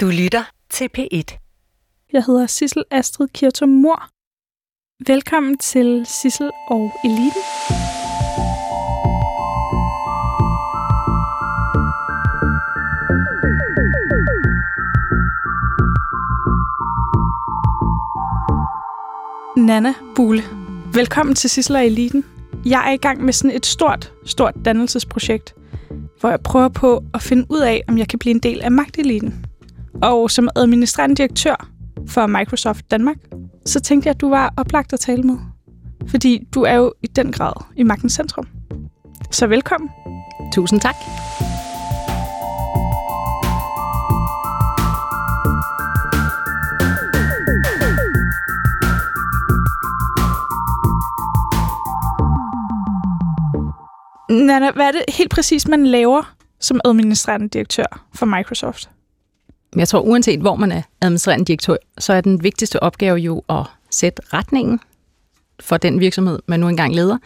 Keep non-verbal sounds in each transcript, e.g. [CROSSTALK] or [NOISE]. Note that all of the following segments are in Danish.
Du lytter til P1. Jeg hedder Sissel Astrid Kirtum Mor. Velkommen til Sissel og Eliten. Nana Bule, velkommen til Sissel og Eliten. Jeg er i gang med sådan et stort, stort dannelsesprojekt, hvor jeg prøver på at finde ud af, om jeg kan blive en del af magteliten. Og som administrerende direktør for Microsoft Danmark, så tænkte jeg, at du var oplagt at tale med. Fordi du er jo i den grad i magtens centrum. Så velkommen. Tusind tak. Nana, hvad er det helt præcis, man laver som administrerende direktør for Microsoft? Jeg tror, uanset hvor man er administrerende direktør, så er den vigtigste opgave jo at sætte retningen for den virksomhed, man nu engang leder.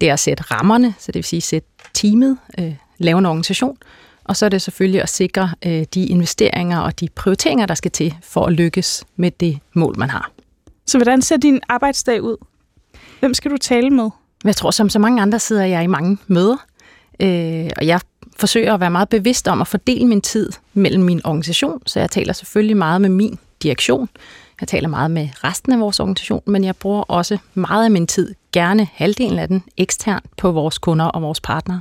Det er at sætte rammerne, så det vil sige sætte teamet, øh, lave en organisation, og så er det selvfølgelig at sikre øh, de investeringer og de prioriteringer, der skal til for at lykkes med det mål, man har. Så hvordan ser din arbejdsdag ud? Hvem skal du tale med? Jeg tror, som så mange andre sidder jeg i mange møder, øh, og jeg forsøger at være meget bevidst om at fordele min tid mellem min organisation, så jeg taler selvfølgelig meget med min direktion. Jeg taler meget med resten af vores organisation, men jeg bruger også meget af min tid, gerne halvdelen af den, eksternt på vores kunder og vores partnere,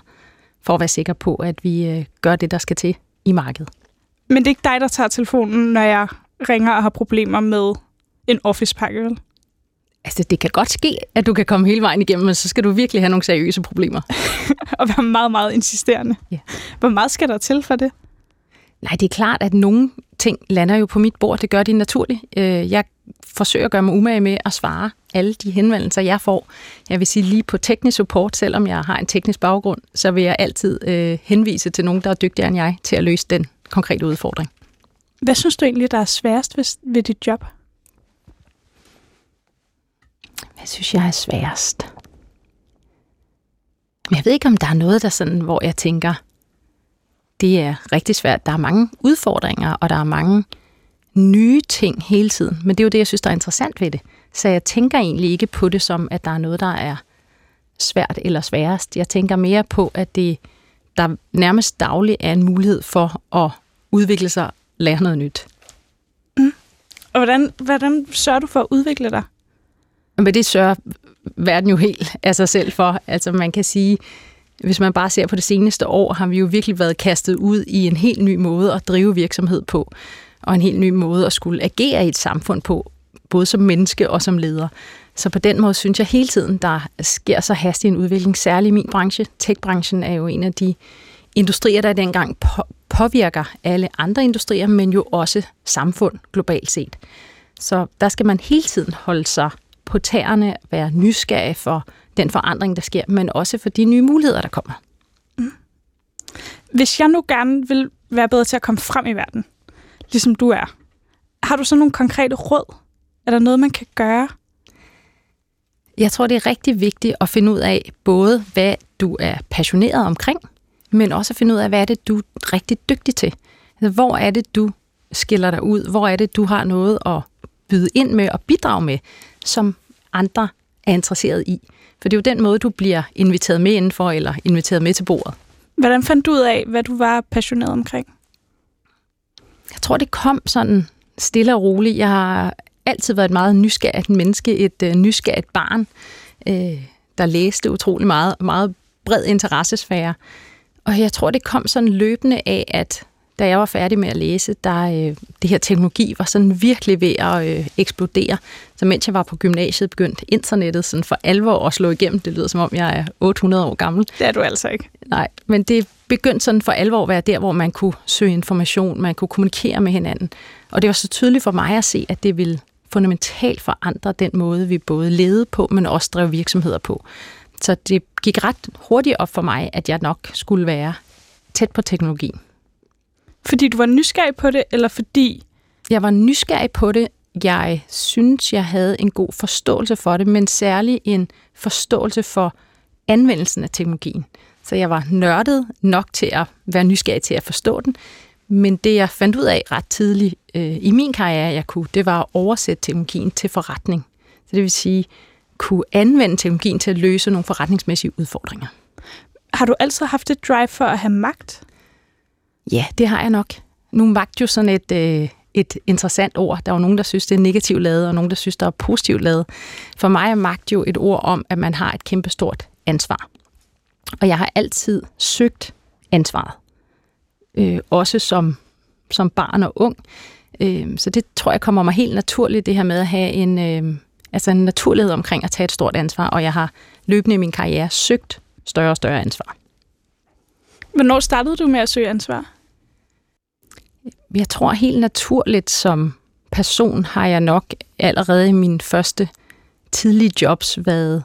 for at være sikker på, at vi øh, gør det, der skal til i markedet. Men det er ikke dig, der tager telefonen, når jeg ringer og har problemer med en office-pakke, vel? Altså, det kan godt ske, at du kan komme hele vejen igennem, men så skal du virkelig have nogle seriøse problemer. [LAUGHS] og være meget, meget insisterende. Ja. Hvor meget skal der til for det? Nej, det er klart, at nogle ting lander jo på mit bord. Det gør de naturligt. Øh, jeg forsøger at gøre mig umage med at svare alle de henvendelser, jeg får. Jeg vil sige lige på teknisk support, selvom jeg har en teknisk baggrund, så vil jeg altid øh, henvise til nogen, der er dygtigere end jeg til at løse den konkrete udfordring. Hvad synes du egentlig, der er sværest ved, ved dit job? Hvad synes jeg er sværest? Men jeg ved ikke, om der er noget, der sådan, hvor jeg tænker, det er rigtig svært. Der er mange udfordringer, og der er mange nye ting hele tiden. Men det er jo det, jeg synes, der er interessant ved det. Så jeg tænker egentlig ikke på det som, at der er noget, der er svært eller sværest. Jeg tænker mere på, at det der nærmest dagligt er en mulighed for at udvikle sig og lære noget nyt. Mm. Og hvordan, hvordan sørger du for at udvikle dig? Men det sørger verden jo helt af sig selv for. Altså man kan sige, hvis man bare ser på det seneste år, har vi jo virkelig været kastet ud i en helt ny måde at drive virksomhed på, og en helt ny måde at skulle agere i et samfund på, både som menneske og som leder. Så på den måde synes jeg hele tiden, der sker så hastig en udvikling, særligt i min branche. Tech-branchen er jo en af de industrier, der dengang påvirker alle andre industrier, men jo også samfund globalt set. Så der skal man hele tiden holde sig på tæerne, være nysgerrig for den forandring, der sker, men også for de nye muligheder, der kommer. Mm. Hvis jeg nu gerne vil være bedre til at komme frem i verden, ligesom du er, har du så nogle konkrete råd? Er der noget, man kan gøre? Jeg tror, det er rigtig vigtigt at finde ud af både, hvad du er passioneret omkring, men også at finde ud af, hvad er det, du er rigtig dygtig til. Altså, hvor er det, du skiller dig ud? Hvor er det, du har noget at byde ind med og bidrage med, som andre er interesseret i. For det er jo den måde, du bliver inviteret med indenfor, eller inviteret med til bordet. Hvordan fandt du ud af, hvad du var passioneret omkring? Jeg tror, det kom sådan stille og roligt. Jeg har altid været et meget nysgerrigt menneske, et uh, nysgerrigt barn, uh, der læste utrolig meget, meget bred interessesfære. Og jeg tror, det kom sådan løbende af, at da jeg var færdig med at læse, der øh, det her teknologi var sådan virkelig ved at øh, eksplodere. Så mens jeg var på gymnasiet, begyndte internettet sådan for alvor at slå igennem. Det lyder som om, jeg er 800 år gammel. Det er du altså ikke. Nej, men det begyndte sådan for alvor at være der, hvor man kunne søge information, man kunne kommunikere med hinanden. Og det var så tydeligt for mig at se, at det ville fundamentalt forandre den måde, vi både levede på, men også drev virksomheder på. Så det gik ret hurtigt op for mig, at jeg nok skulle være tæt på teknologi. Fordi du var nysgerrig på det, eller fordi... Jeg var nysgerrig på det. Jeg synes, jeg havde en god forståelse for det, men særlig en forståelse for anvendelsen af teknologien. Så jeg var nørdet nok til at være nysgerrig til at forstå den, Men det, jeg fandt ud af ret tidligt øh, i min karriere, jeg kunne, det var at oversætte teknologien til forretning. Så det vil sige, kunne anvende teknologien til at løse nogle forretningsmæssige udfordringer. Har du altid haft et drive for at have magt? Ja, det har jeg nok. Nu magt jo sådan et, øh, et interessant ord. Der er jo nogen, der synes, det er negativt lavet, og nogen, der synes, det er positivt lavet. For mig er magt jo et ord om, at man har et kæmpestort ansvar. Og jeg har altid søgt ansvaret. Øh, også som, som barn og ung. Øh, så det tror jeg kommer mig helt naturligt, det her med at have en, øh, altså en naturlighed omkring at tage et stort ansvar. Og jeg har løbende i min karriere søgt større og større ansvar. Hvornår startede du med at søge ansvar? Jeg tror helt naturligt som person har jeg nok allerede i mine første tidlige jobs været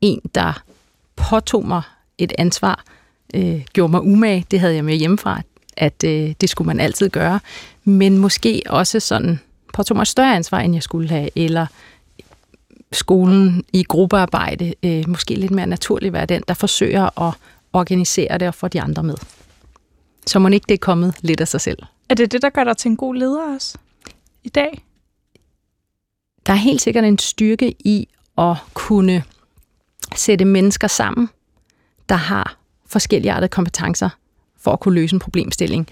en, der påtog mig et ansvar, øh, gjorde mig umage, det havde jeg med hjemmefra, at øh, det skulle man altid gøre, men måske også sådan påtog mig et større ansvar, end jeg skulle have, eller skolen i gruppearbejde øh, måske lidt mere naturligt være den, der forsøger at organisere det og få de andre med. Så må ikke det er kommet lidt af sig selv. Er det det, der gør dig til en god leder også i dag? Der er helt sikkert en styrke i at kunne sætte mennesker sammen, der har forskellige artede kompetencer for at kunne løse en problemstilling,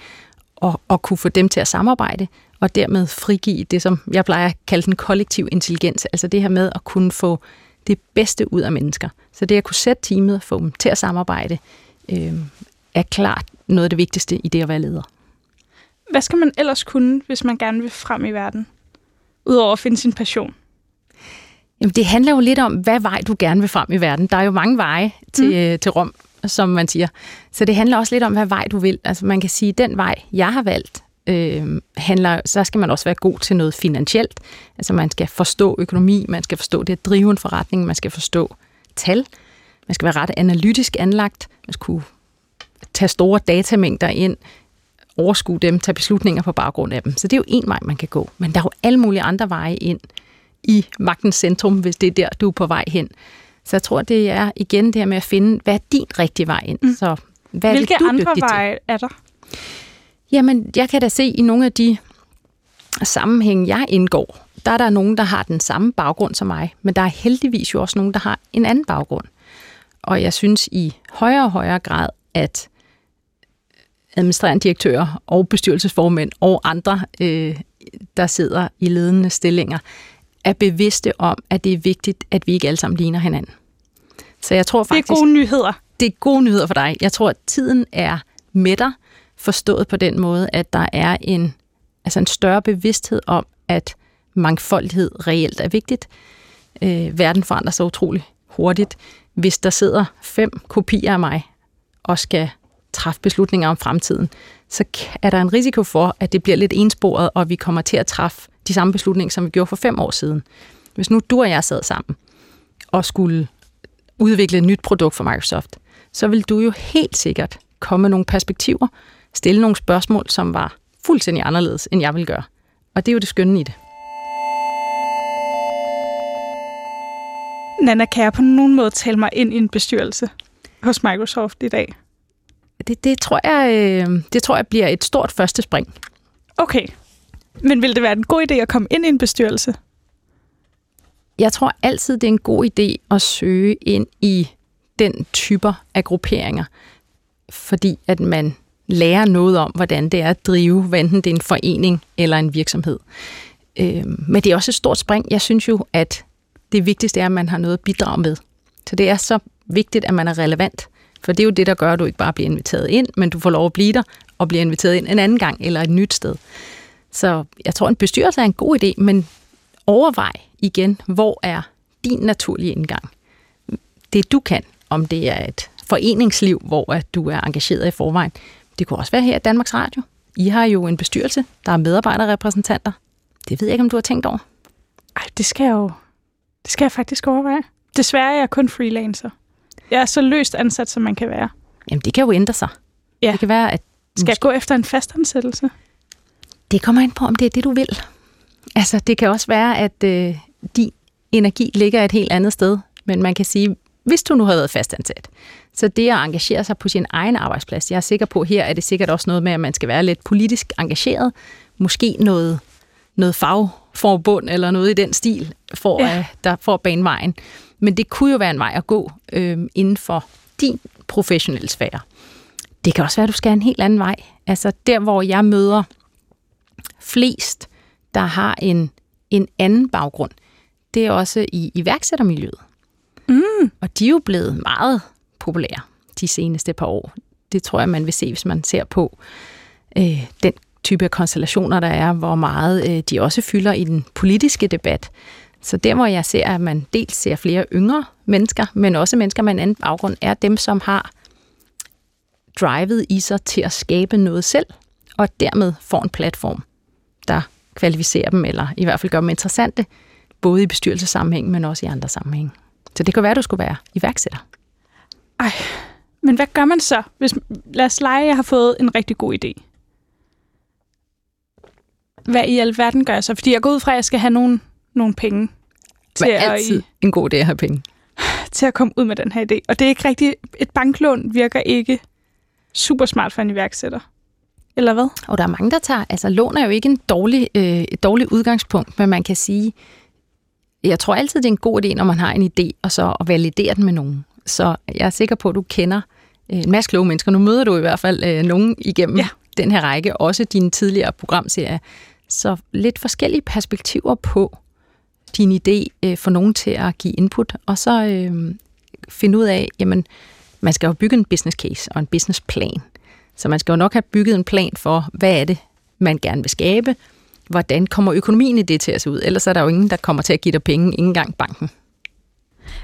og, og kunne få dem til at samarbejde, og dermed frigive det, som jeg plejer at kalde den kollektiv intelligens, altså det her med at kunne få det bedste ud af mennesker. Så det at kunne sætte teamet, få dem til at samarbejde, øh, er klart noget af det vigtigste i det at være leder. Hvad skal man ellers kunne, hvis man gerne vil frem i verden? Udover at finde sin passion? Jamen, det handler jo lidt om, hvad vej du gerne vil frem i verden. Der er jo mange veje til, mm. til Rom, som man siger. Så det handler også lidt om, hvad vej du vil. Altså man kan sige, at den vej, jeg har valgt, øh, handler, så skal man også være god til noget finansielt. Altså man skal forstå økonomi, man skal forstå det at drive en forretning, man skal forstå tal, man skal være ret analytisk anlagt, man skal kunne tage store datamængder ind, overskue dem, tage beslutninger på baggrund af dem. Så det er jo en vej, man kan gå. Men der er jo alle mulige andre veje ind i magtens centrum, hvis det er der, du er på vej hen. Så jeg tror, det er igen det her med at finde, hvad er din rigtige vej ind? Mm. Så hvad Hvilke er det, du andre er veje til? er der? Jamen, jeg kan da se i nogle af de sammenhænge, jeg indgår, der er der nogen, der har den samme baggrund som mig, men der er heldigvis jo også nogen, der har en anden baggrund. Og jeg synes i højere og højere grad, at administrerende direktører og bestyrelsesformænd og andre, øh, der sidder i ledende stillinger, er bevidste om, at det er vigtigt, at vi ikke alle sammen ligner hinanden. Så jeg tror faktisk... Det er gode nyheder. Det er gode nyheder for dig. Jeg tror, at tiden er med dig, forstået på den måde, at der er en, altså en større bevidsthed om, at mangfoldighed reelt er vigtigt. Øh, verden forandrer sig utrolig hurtigt. Hvis der sidder fem kopier af mig og skal træffe beslutninger om fremtiden, så er der en risiko for, at det bliver lidt ensporet, og vi kommer til at træffe de samme beslutninger, som vi gjorde for fem år siden. Hvis nu du og jeg sad sammen og skulle udvikle et nyt produkt for Microsoft, så vil du jo helt sikkert komme med nogle perspektiver, stille nogle spørgsmål, som var fuldstændig anderledes, end jeg vil gøre. Og det er jo det skønne i det. Nana, kan jeg på nogen måde tale mig ind i en bestyrelse hos Microsoft i dag? Det, det, tror jeg, øh, det tror jeg bliver et stort første spring. Okay. Men vil det være en god idé at komme ind i en bestyrelse? Jeg tror altid, det er en god idé at søge ind i den typer af grupperinger, fordi at man lærer noget om, hvordan det er at drive, hvad enten det er en forening eller en virksomhed. Øh, men det er også et stort spring. Jeg synes jo, at det vigtigste er, at man har noget at bidrage med. Så det er så vigtigt, at man er relevant. For det er jo det, der gør, at du ikke bare bliver inviteret ind, men du får lov at blive der og bliver inviteret ind en anden gang eller et nyt sted. Så jeg tror, en bestyrelse er en god idé, men overvej igen, hvor er din naturlige indgang? Det du kan, om det er et foreningsliv, hvor at du er engageret i forvejen. Det kunne også være her i Danmarks Radio. I har jo en bestyrelse, der er medarbejderrepræsentanter. Det ved jeg ikke, om du har tænkt over. Ej, det skal jeg jo det skal jeg faktisk overveje. Desværre er jeg kun freelancer. Jeg er så løst ansat, som man kan være. Jamen, det kan jo ændre sig. Ja. Det kan være, at... Skal jeg gå efter en fastansættelse? Det kommer ind på, om det er det, du vil. Altså, det kan også være, at øh, din energi ligger et helt andet sted. Men man kan sige, hvis du nu havde været fastansat. Så det at engagere sig på sin egen arbejdsplads, jeg er sikker på, her er det sikkert også noget med, at man skal være lidt politisk engageret. Måske noget, noget fagforbund eller noget i den stil, for, ja. at, der får bane vejen. Men det kunne jo være en vej at gå øh, inden for din professionelle sfære. Det kan også være, at du skal en helt anden vej. Altså der, hvor jeg møder flest, der har en, en anden baggrund, det er også i iværksættermiljøet. Mm. Og de er jo blevet meget populære de seneste par år. Det tror jeg, man vil se, hvis man ser på øh, den type af konstellationer, der er, hvor meget øh, de også fylder i den politiske debat. Så der, hvor jeg ser, at man dels ser flere yngre mennesker, men også mennesker med en anden baggrund, er dem, som har drivet i sig til at skabe noget selv, og dermed får en platform, der kvalificerer dem, eller i hvert fald gør dem interessante, både i bestyrelsessammenhæng, men også i andre sammenhæng. Så det kan være, at du skulle være iværksætter. Ej, men hvad gør man så, hvis, lad os lege, jeg har fået en rigtig god idé. Hvad i alverden gør jeg så? Fordi jeg går ud fra, at jeg skal have nogle, nogle penge. Til er altid at, en god idé at have penge. Til at komme ud med den her idé. Og det er ikke rigtigt, et banklån virker ikke super smart for en iværksætter. Eller hvad? Og der er mange, der tager... Altså, lån er jo ikke en dårlig, øh, et dårligt udgangspunkt, men man kan sige, jeg tror altid, det er en god idé, når man har en idé, og så at validere den med nogen. Så jeg er sikker på, at du kender øh, en masse kloge mennesker. Nu møder du i hvert fald øh, nogen igennem ja. den her række, også dine tidligere programserier. Så lidt forskellige perspektiver på din idé øh, for nogen til at give input, og så øh, finde ud af, jamen, man skal jo bygge en business case og en business plan. Så man skal jo nok have bygget en plan for, hvad er det, man gerne vil skabe, hvordan kommer økonomien i det til at se ud? Ellers er der jo ingen, der kommer til at give dig penge, ingen engang banken.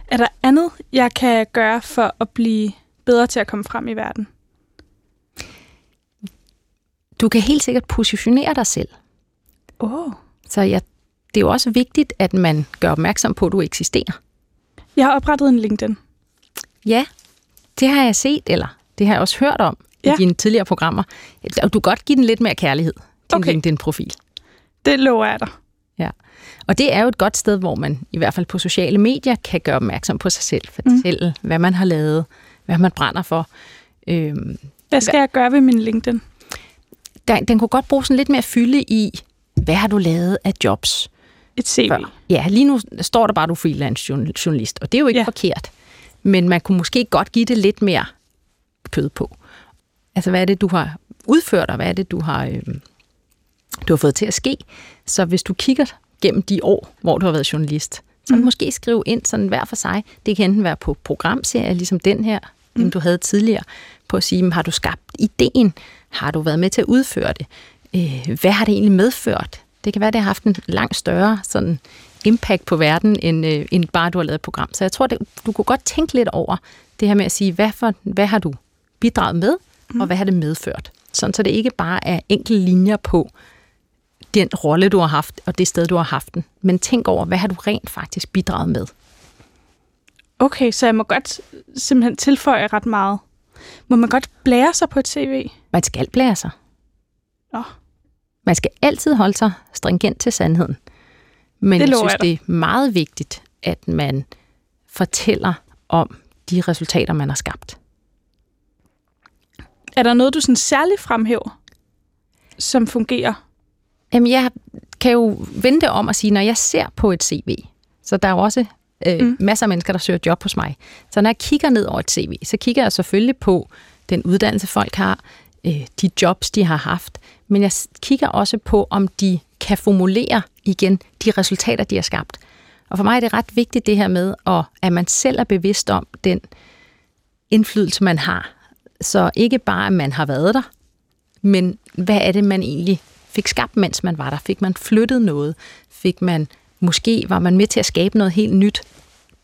Er der andet, jeg kan gøre for at blive bedre til at komme frem i verden? Du kan helt sikkert positionere dig selv. Oh. Så ja, det er jo også vigtigt, at man gør opmærksom på, at du eksisterer. Jeg har oprettet en LinkedIn. Ja, det har jeg set, eller det har jeg også hørt om ja. i dine tidligere programmer. Du kan godt give den lidt mere kærlighed, din okay. LinkedIn-profil. Det lover jeg dig. Ja. Og det er jo et godt sted, hvor man i hvert fald på sociale medier kan gøre opmærksom på sig selv, fortælle, mm. hvad man har lavet, hvad man brænder for. Øhm, hvad skal jeg gøre ved min LinkedIn? Den, den kunne godt bruge sådan lidt mere fylde i, hvad har du lavet af jobs? Et CV. Før. Ja, lige nu står der bare, du er freelance journalist, og det er jo ikke ja. forkert. Men man kunne måske godt give det lidt mere kød på. Altså, hvad er det, du har udført, og hvad er det, du har, øh, du har fået til at ske? Så hvis du kigger gennem de år, hvor du har været journalist, så mm. måske skrive ind sådan hver for sig. Det kan enten være på programserier, ligesom den her, mm. du havde tidligere, på at sige, har du skabt ideen? Har du været med til at udføre det? Øh, hvad har det egentlig medført? Det kan være, det har haft en langt større sådan impact på verden, end, øh, end bare du har lavet et program. Så jeg tror, det, du kunne godt tænke lidt over det her med at sige, hvad, for, hvad har du bidraget med, mm. og hvad har det medført? Sådan, så det ikke bare er enkelte linjer på den rolle, du har haft, og det sted, du har haft den. Men tænk over, hvad har du rent faktisk bidraget med? Okay, så jeg må godt simpelthen tilføje ret meget. Må man godt blære sig på et CV? Man skal blære sig. Oh. Man skal altid holde sig stringent til sandheden. Men det jeg synes, det er meget vigtigt, at man fortæller om de resultater, man har skabt. Er der noget, du sådan særligt fremhæver, som fungerer? Jamen, jeg kan jo vente om at sige, når jeg ser på et CV, så der er jo også øh, mm. masser af mennesker, der søger job hos mig. Så når jeg kigger ned over et CV, så kigger jeg selvfølgelig på den uddannelse, folk har, øh, de jobs, de har haft, men jeg kigger også på, om de kan formulere igen de resultater, de har skabt. Og for mig er det ret vigtigt det her med, at man selv er bevidst om den indflydelse, man har. Så ikke bare, at man har været der, men hvad er det, man egentlig fik skabt, mens man var der? Fik man flyttet noget? Fik man måske, var man med til at skabe noget helt nyt?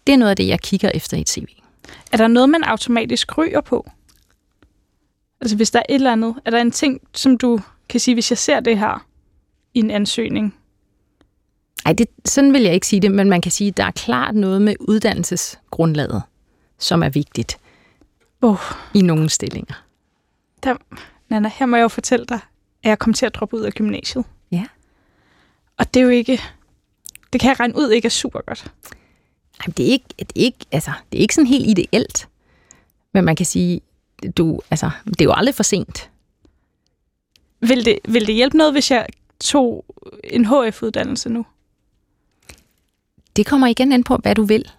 Det er noget af det, jeg kigger efter i et CV. Er der noget, man automatisk ryger på? Altså hvis der er et eller andet, er der en ting, som du kan sige, hvis jeg ser det her i en ansøgning? Nej, det, sådan vil jeg ikke sige det, men man kan sige, at der er klart noget med uddannelsesgrundlaget, som er vigtigt oh. i nogle stillinger. Der, Nana, her må jeg jo fortælle dig, at jeg kom til at droppe ud af gymnasiet. Ja. Og det er jo ikke... Det kan jeg regne ud ikke er super godt. Jamen, det er ikke, det er ikke, altså, det er ikke sådan helt ideelt. Men man kan sige, du, altså, det er jo aldrig for sent. Vil det, vil det hjælpe noget, hvis jeg tog en HF-uddannelse nu? Det kommer igen an på, hvad du vil.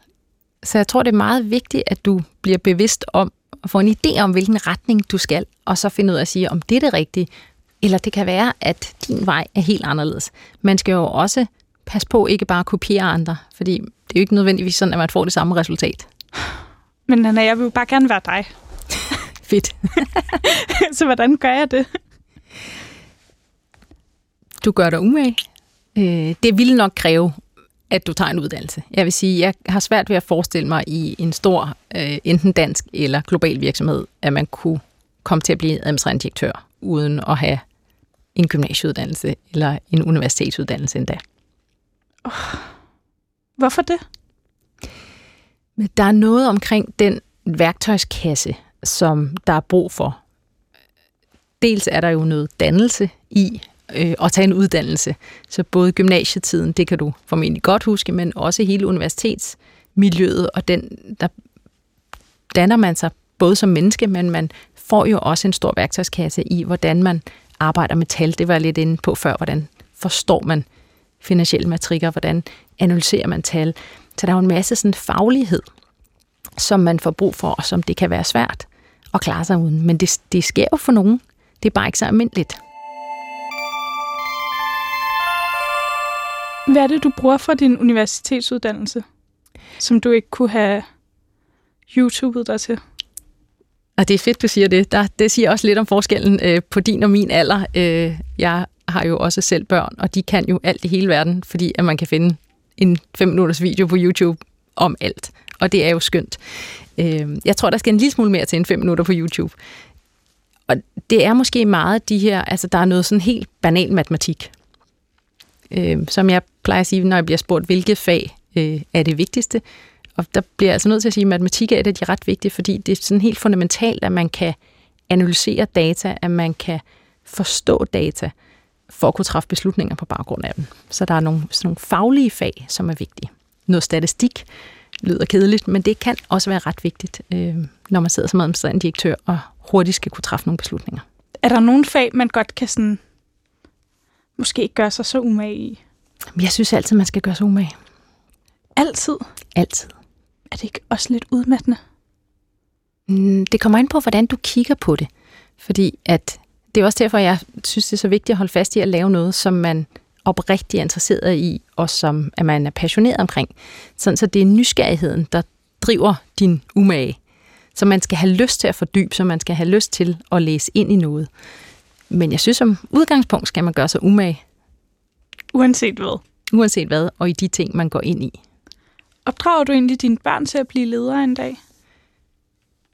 Så jeg tror, det er meget vigtigt, at du bliver bevidst om at få en idé om, hvilken retning du skal, og så finde ud af at sige, om det er det rigtige. Eller det kan være, at din vej er helt anderledes. Man skal jo også passe på ikke bare at kopiere andre, fordi det er jo ikke nødvendigvis sådan, at man får det samme resultat. Men Anna, jeg vil jo bare gerne være dig. [LAUGHS] Fedt. [LAUGHS] så hvordan gør jeg det? Du gør dig umage. Øh, det ville nok kræve, at du tager en uddannelse. Jeg vil sige, jeg har svært ved at forestille mig i en stor, øh, enten dansk eller global virksomhed, at man kunne komme til at blive administrerende direktør, uden at have en gymnasieuddannelse eller en universitetsuddannelse endda. Oh. Hvorfor det? Men der er noget omkring den værktøjskasse, som der er brug for. Dels er der jo noget dannelse i øh, at tage en uddannelse. Så både gymnasietiden, det kan du formentlig godt huske, men også hele universitetsmiljøet, og den, der danner man sig både som menneske, men man får jo også en stor værktøjskasse i, hvordan man arbejder med tal. Det var jeg lidt inde på før, hvordan forstår man finansielle matrikker, hvordan analyserer man tal. Så der er jo en masse sådan faglighed, som man får brug for, og som det kan være svært at klare sig uden. Men det, det sker jo for nogen. Det er bare ikke så almindeligt. Hvad er det, du bruger for din universitetsuddannelse, som du ikke kunne have YouTubet dig til? Og det er fedt, du siger det. Der, det siger også lidt om forskellen øh, på din og min alder. Øh, jeg har jo også selv børn, og de kan jo alt i hele verden, fordi at man kan finde en 5 minutters video på YouTube om alt. Og det er jo skønt. Øh, jeg tror, der skal en lille smule mere til en 5 minutter på YouTube. Og det er måske meget de her, altså der er noget sådan helt banal matematik. Øh, som jeg plejer at sige, når jeg bliver spurgt, hvilket fag øh, er det vigtigste. Og der bliver jeg altså nødt til at sige, at matematik er et af de ret vigtige, fordi det er sådan helt fundamentalt, at man kan analysere data, at man kan forstå data, for at kunne træffe beslutninger på baggrund af dem. Så der er nogle, sådan nogle faglige fag, som er vigtige. Noget statistik lyder kedeligt, men det kan også være ret vigtigt, øh, når man sidder som administrerende direktør og hurtigt skal kunne træffe nogle beslutninger. Er der nogle fag, man godt kan sådan, måske ikke gøre sig så umage i? Jeg synes altid, man skal gøre sig umage. Altid? Altid. Er det ikke også lidt udmattende? Mm, det kommer an på, hvordan du kigger på det. Fordi at det er også derfor, jeg synes, det er så vigtigt at holde fast i at lave noget, som man oprigtigt er interesseret i, og som at man er passioneret omkring. Sådan, så det er nysgerrigheden, der driver din umage. Så man skal have lyst til at fordybe så man skal have lyst til at læse ind i noget. Men jeg synes, som udgangspunkt skal man gøre sig umage. Uanset hvad? Uanset hvad, og i de ting, man går ind i. Opdrager du egentlig dine børn til at blive ledere en dag?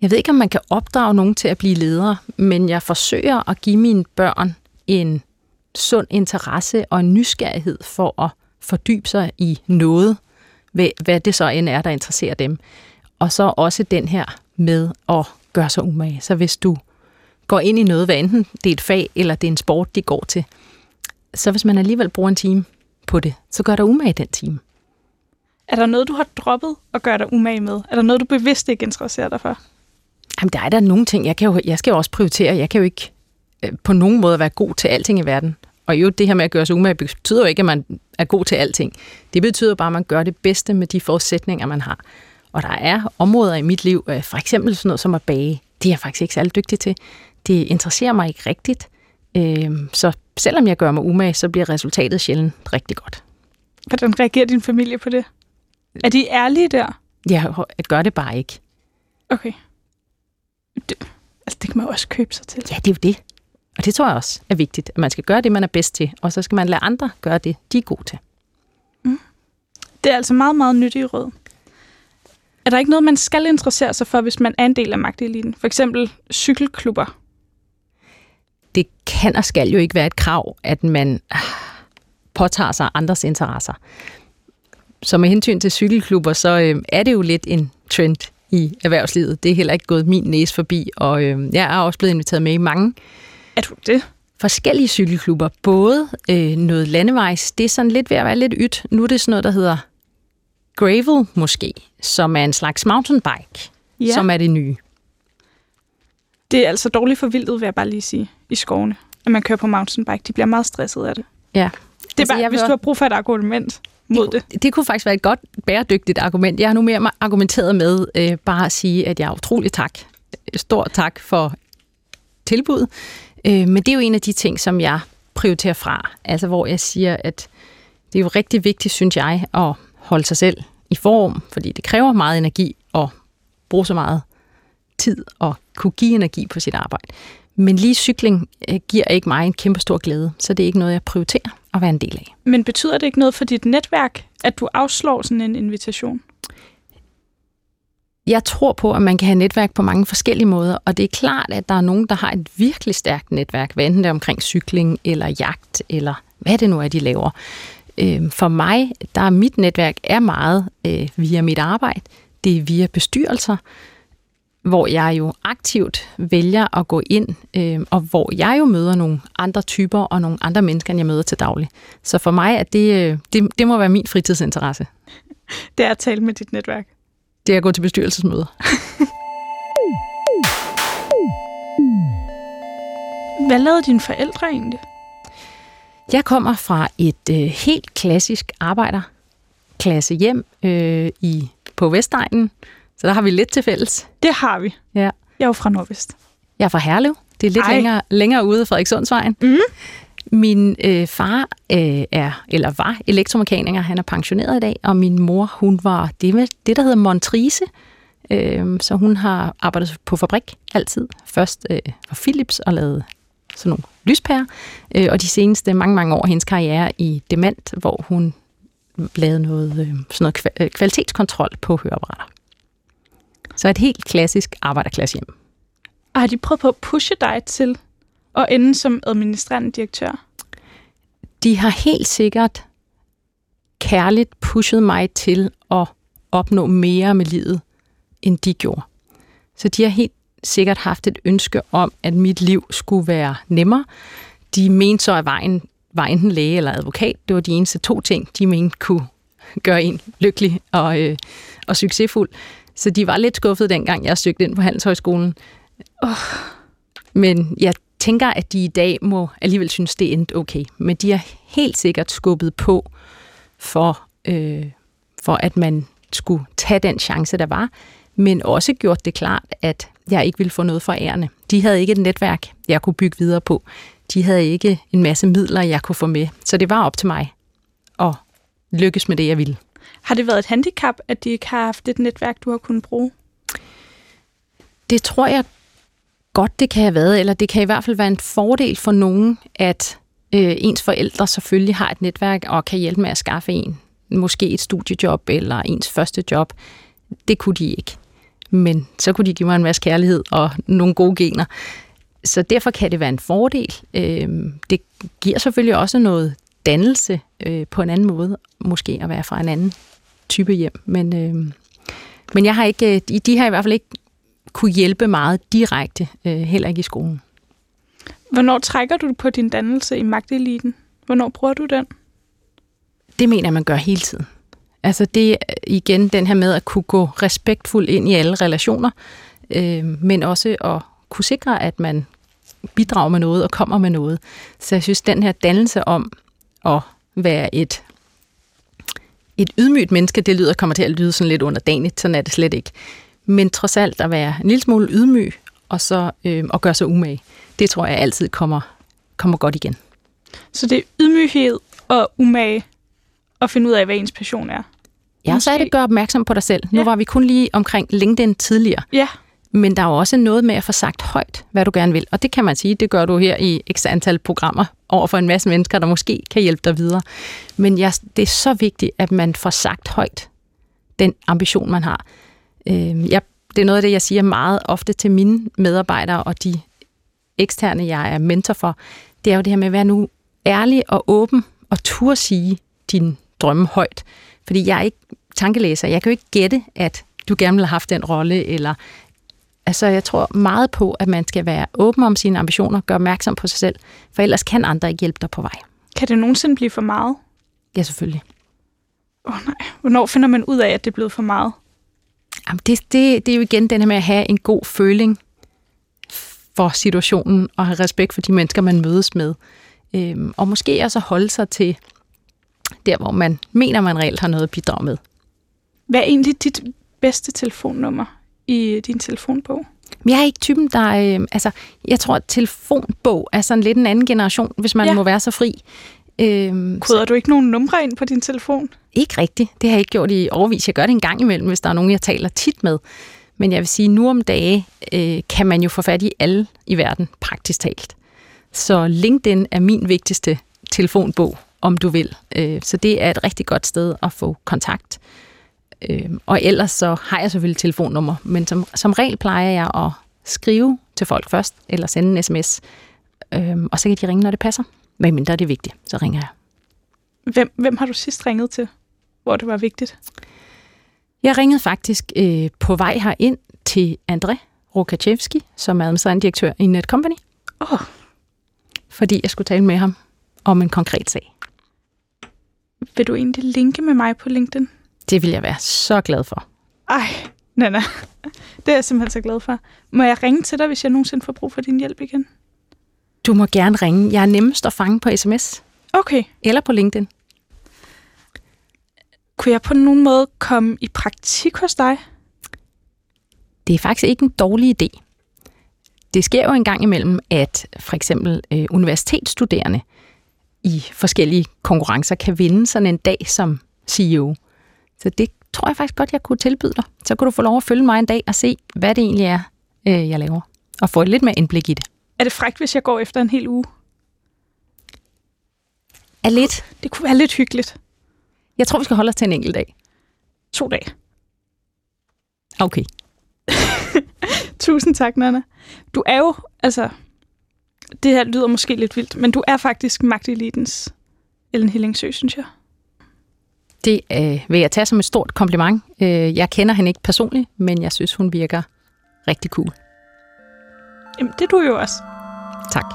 Jeg ved ikke, om man kan opdrage nogen til at blive ledere, men jeg forsøger at give mine børn en sund interesse og en nysgerrighed for at fordybe sig i noget, hvad det så end er, der interesserer dem. Og så også den her med at gøre sig umage. Så hvis du går ind i noget, hvad enten det er et fag eller det er en sport, de går til, så hvis man alligevel bruger en time på det, så gør dig umage den time. Er der noget, du har droppet at gøre dig umage med? Er der noget, du bevidst ikke interesserer dig for? Jamen, der er der nogle ting. Jeg, kan jo, jeg skal jo også prioritere. Jeg kan jo ikke øh, på nogen måde være god til alting i verden. Og jo, det her med at gøre sig umage betyder jo ikke, at man er god til alting. Det betyder bare, at man gør det bedste med de forudsætninger, man har. Og der er områder i mit liv, øh, for eksempel sådan noget som at bage. Det er jeg faktisk ikke særlig dygtig til. Det interesserer mig ikke rigtigt. Øhm, så selvom jeg gør mig umage, så bliver resultatet sjældent rigtig godt. Hvordan reagerer din familie på det? Er de ærlige der? Jeg gør det bare ikke. Okay. Det, altså, det kan man jo også købe sig til. Ja, det er jo det. Og det tror jeg også er vigtigt, at man skal gøre det, man er bedst til, og så skal man lade andre gøre det, de er gode til. Mm. Det er altså meget, meget nyttig råd. Er der ikke noget, man skal interessere sig for, hvis man er en del af magteliten? For eksempel cykelklubber. Det kan og skal jo ikke være et krav, at man påtager sig andres interesser. Så med hensyn til cykelklubber, så øh, er det jo lidt en trend i erhvervslivet. Det er heller ikke gået min næse forbi, og øh, jeg er også blevet inviteret med i mange er du det? forskellige cykelklubber. Både øh, noget landevejs, det er sådan lidt ved at være lidt ydt. Nu er det sådan noget, der hedder gravel måske, som er en slags mountainbike, Ja. som er det nye. Det er altså dårligt for vildet, vil jeg bare lige sige, i skovene, at man kører på mountainbike. De bliver meget stresset af det. Ja. Det er Altså, bare, jeg hvis du har brug for et argument mod det. Det kunne faktisk være et godt bæredygtigt argument. Jeg har nu mere argumenteret med øh, bare at sige, at jeg er utrolig tak. Stor tak for tilbud. Øh, men det er jo en af de ting, som jeg prioriterer fra. Altså hvor jeg siger, at det er jo rigtig vigtigt, synes jeg, at holde sig selv i form, fordi det kræver meget energi at bruge så meget tid og kunne give energi på sit arbejde. Men lige cykling øh, giver ikke mig en kæmpe stor glæde, så det er ikke noget, jeg prioriterer at være en del af. Men betyder det ikke noget for dit netværk, at du afslår sådan en invitation? Jeg tror på, at man kan have netværk på mange forskellige måder, og det er klart, at der er nogen, der har et virkelig stærkt netværk, hvad enten det er omkring cykling eller jagt, eller hvad det nu er, de laver. Øh, For mig, der er mit netværk er meget øh, via mit arbejde. Det er via bestyrelser, hvor jeg jo aktivt vælger at gå ind, øh, og hvor jeg jo møder nogle andre typer og nogle andre mennesker, end jeg møder til daglig. Så for mig, at det, øh, det, det må være min fritidsinteresse. Det er at tale med dit netværk. Det er at gå til bestyrelsesmøder. [LAUGHS] Hvad lavede dine forældre egentlig? Jeg kommer fra et øh, helt klassisk arbejderklasse hjem øh, i på Vestegnen, så der har vi lidt til fælles. Det har vi. Ja. Jeg er jo fra Nordvest. Jeg er fra Herlev. Det er lidt Ej. længere, længere ude af Frederikssundsvejen. Mhm. Min øh, far øh, er, eller var elektromekaniker. Han er pensioneret i dag, og min mor, hun var det, det der hedder Montrice. Øh, så hun har arbejdet på fabrik altid. Først øh, for Philips og lavet sådan nogle lyspærer. Øh, og de seneste mange, mange år hendes karriere i Dement, hvor hun lavede noget, øh, sådan noget øh, kvalitetskontrol på høreapparater. Så et helt klassisk arbejderklasse hjem. Og har de prøvet på at pushe dig til at ende som administrerende direktør? de har helt sikkert kærligt pushet mig til at opnå mere med livet, end de gjorde. Så de har helt sikkert haft et ønske om, at mit liv skulle være nemmere. De mente så, at vejen var enten læge eller advokat. Det var de eneste to ting, de mente kunne gøre en lykkelig og, øh, og succesfuld. Så de var lidt skuffede dengang, jeg søgte ind på Handelshøjskolen. Oh. Men jeg tænker, at de i dag må alligevel synes, det endte okay. Men de har helt sikkert skubbet på for, øh, for at man skulle tage den chance, der var, men også gjort det klart, at jeg ikke ville få noget for ærerne. De havde ikke et netværk, jeg kunne bygge videre på. De havde ikke en masse midler, jeg kunne få med. Så det var op til mig at lykkes med det, jeg ville. Har det været et handicap, at de ikke har haft et netværk, du har kunnet bruge? Det tror jeg godt, det kan have været, eller det kan i hvert fald være en fordel for nogen, at øh, ens forældre selvfølgelig har et netværk og kan hjælpe med at skaffe en måske et studiejob eller ens første job. Det kunne de ikke. Men så kunne de give mig en masse kærlighed og nogle gode gener. Så derfor kan det være en fordel. Øh, det giver selvfølgelig også noget dannelse øh, på en anden måde, måske at være fra en anden type hjem. Men, øh, men jeg har ikke, de, de har i hvert fald ikke kunne hjælpe meget direkte, øh, heller ikke i skolen. Hvornår trækker du på din dannelse i magteliten? Hvornår bruger du den? Det mener jeg, man gør hele tiden. Altså det er igen den her med at kunne gå respektfuldt ind i alle relationer, øh, men også at kunne sikre, at man bidrager med noget og kommer med noget. Så jeg synes, den her dannelse om at være et, et ydmygt menneske, det lyder kommer til at lyde sådan lidt underdanigt, sådan er det slet ikke. Men trods alt at være en lille smule ydmyg, og så øh, at gøre sig umage, det tror jeg altid kommer, kommer godt igen. Så det er ydmyghed og umage at finde ud af, hvad ens passion er. Ja, så er det at gøre opmærksom på dig selv. Nu Ja. var vi kun lige omkring LinkedIn tidligere, Ja, men der er jo også noget med at få sagt højt, hvad du gerne vil. Og det kan man sige, det gør du her i x antal programmer over for en masse mennesker, der måske kan hjælpe dig videre. Men jeg, det er så vigtigt, at man får sagt højt den ambition, man har. Øh, jeg, det er noget af det, jeg siger meget ofte til mine medarbejdere og de eksterne, jeg er mentor for. Det er jo det her med at være nu ærlig og åben og turde sige din drømme højt. Fordi jeg er ikke tankelæser. Jeg kan jo ikke gætte, at du gerne vil have haft den rolle, eller Altså, jeg tror meget på, at man skal være åben om sine ambitioner, gøre opmærksom på sig selv, for ellers kan andre ikke hjælpe dig på vej. kan det nogensinde blive for meget? Ja, selvfølgelig. Åh oh, nej, hvornår finder man ud af, at det er blevet for meget? Jamen, det, det, det er jo igen den her med at have en god føling for situationen, og have respekt for de mennesker, man mødes med. Øhm, og måske også holde sig til der, hvor man mener, man reelt har noget at bidrage med. Hvad er egentlig dit bedste telefonnummer i din telefonbog? Jeg er ikke typen, der... Øh, altså, jeg tror, at telefonbog er sådan lidt en anden generation, hvis man ja. må være så fri. Øhm, Koder du ikke nogen numre ind på din telefon? Ikke rigtigt. Det har jeg ikke gjort i overvis. Jeg gør det en gang imellem, hvis der er nogen, jeg taler tit med. Men jeg vil sige, nu om dage øh, kan man jo få fat i alle i verden, praktisk talt. Så LinkedIn er min vigtigste telefonbog, om du vil. Øh, så det er et rigtig godt sted at få kontakt. Øh, og ellers så har jeg selvfølgelig telefonnummer, men som, som regel plejer jeg at skrive til folk først, eller sende en sms, øh, og så kan de ringe, når det passer. Men mindre det er vigtigt, så ringer jeg. Hvem, hvem har du sidst ringet til, hvor det var vigtigt? Jeg ringede faktisk øh, på vej herind til André Rokachevski, som er administrerende direktør i Netcompany. Oh. Fordi jeg skulle tale med ham om en konkret sag. Vil du egentlig linke med mig på LinkedIn? Det vil jeg være så glad for. Ej, Nana. [LAUGHS] Det er jeg simpelthen så glad for. Må jeg ringe til dig, hvis jeg nogensinde får brug for din hjælp igen? Du må gerne ringe. Jeg er nemmest at fange på sms. Okay. Eller på LinkedIn. Kunne jeg på nogen måde komme i praktik hos dig? Det er faktisk ikke en dårlig idé. Det sker jo en gang imellem, at for eksempel øh, universitetsstuderende i forskellige konkurrencer kan vinde sådan en dag som CEO. Så det tror jeg faktisk godt, jeg kunne tilbyde dig. Så kunne du få lov at følge mig en dag og se, hvad det egentlig er, øh, jeg laver. Og få et lidt mere indblik i det. Er det frækt, hvis jeg går efter en hel uge? Er lidt. Det kunne være lidt hyggeligt. Jeg tror, vi skal holde os til en enkelt dag. To dage. Okay. [LAUGHS] Tusind tak, Nana. Du er jo, altså, det her lyder måske lidt vildt, men du er faktisk magtelitens Ellen Hillingsø, synes jeg. Det øh, vil jeg tage som et stort kompliment. Øh, jeg kender hende ikke personligt, men jeg synes, hun virker rigtig cool. Jamen, det er du jo også. Tak.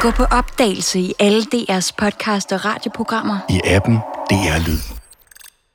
Gå på opdagelse i alle DR's podcast og radioprogrammer. I appen DR Lyd.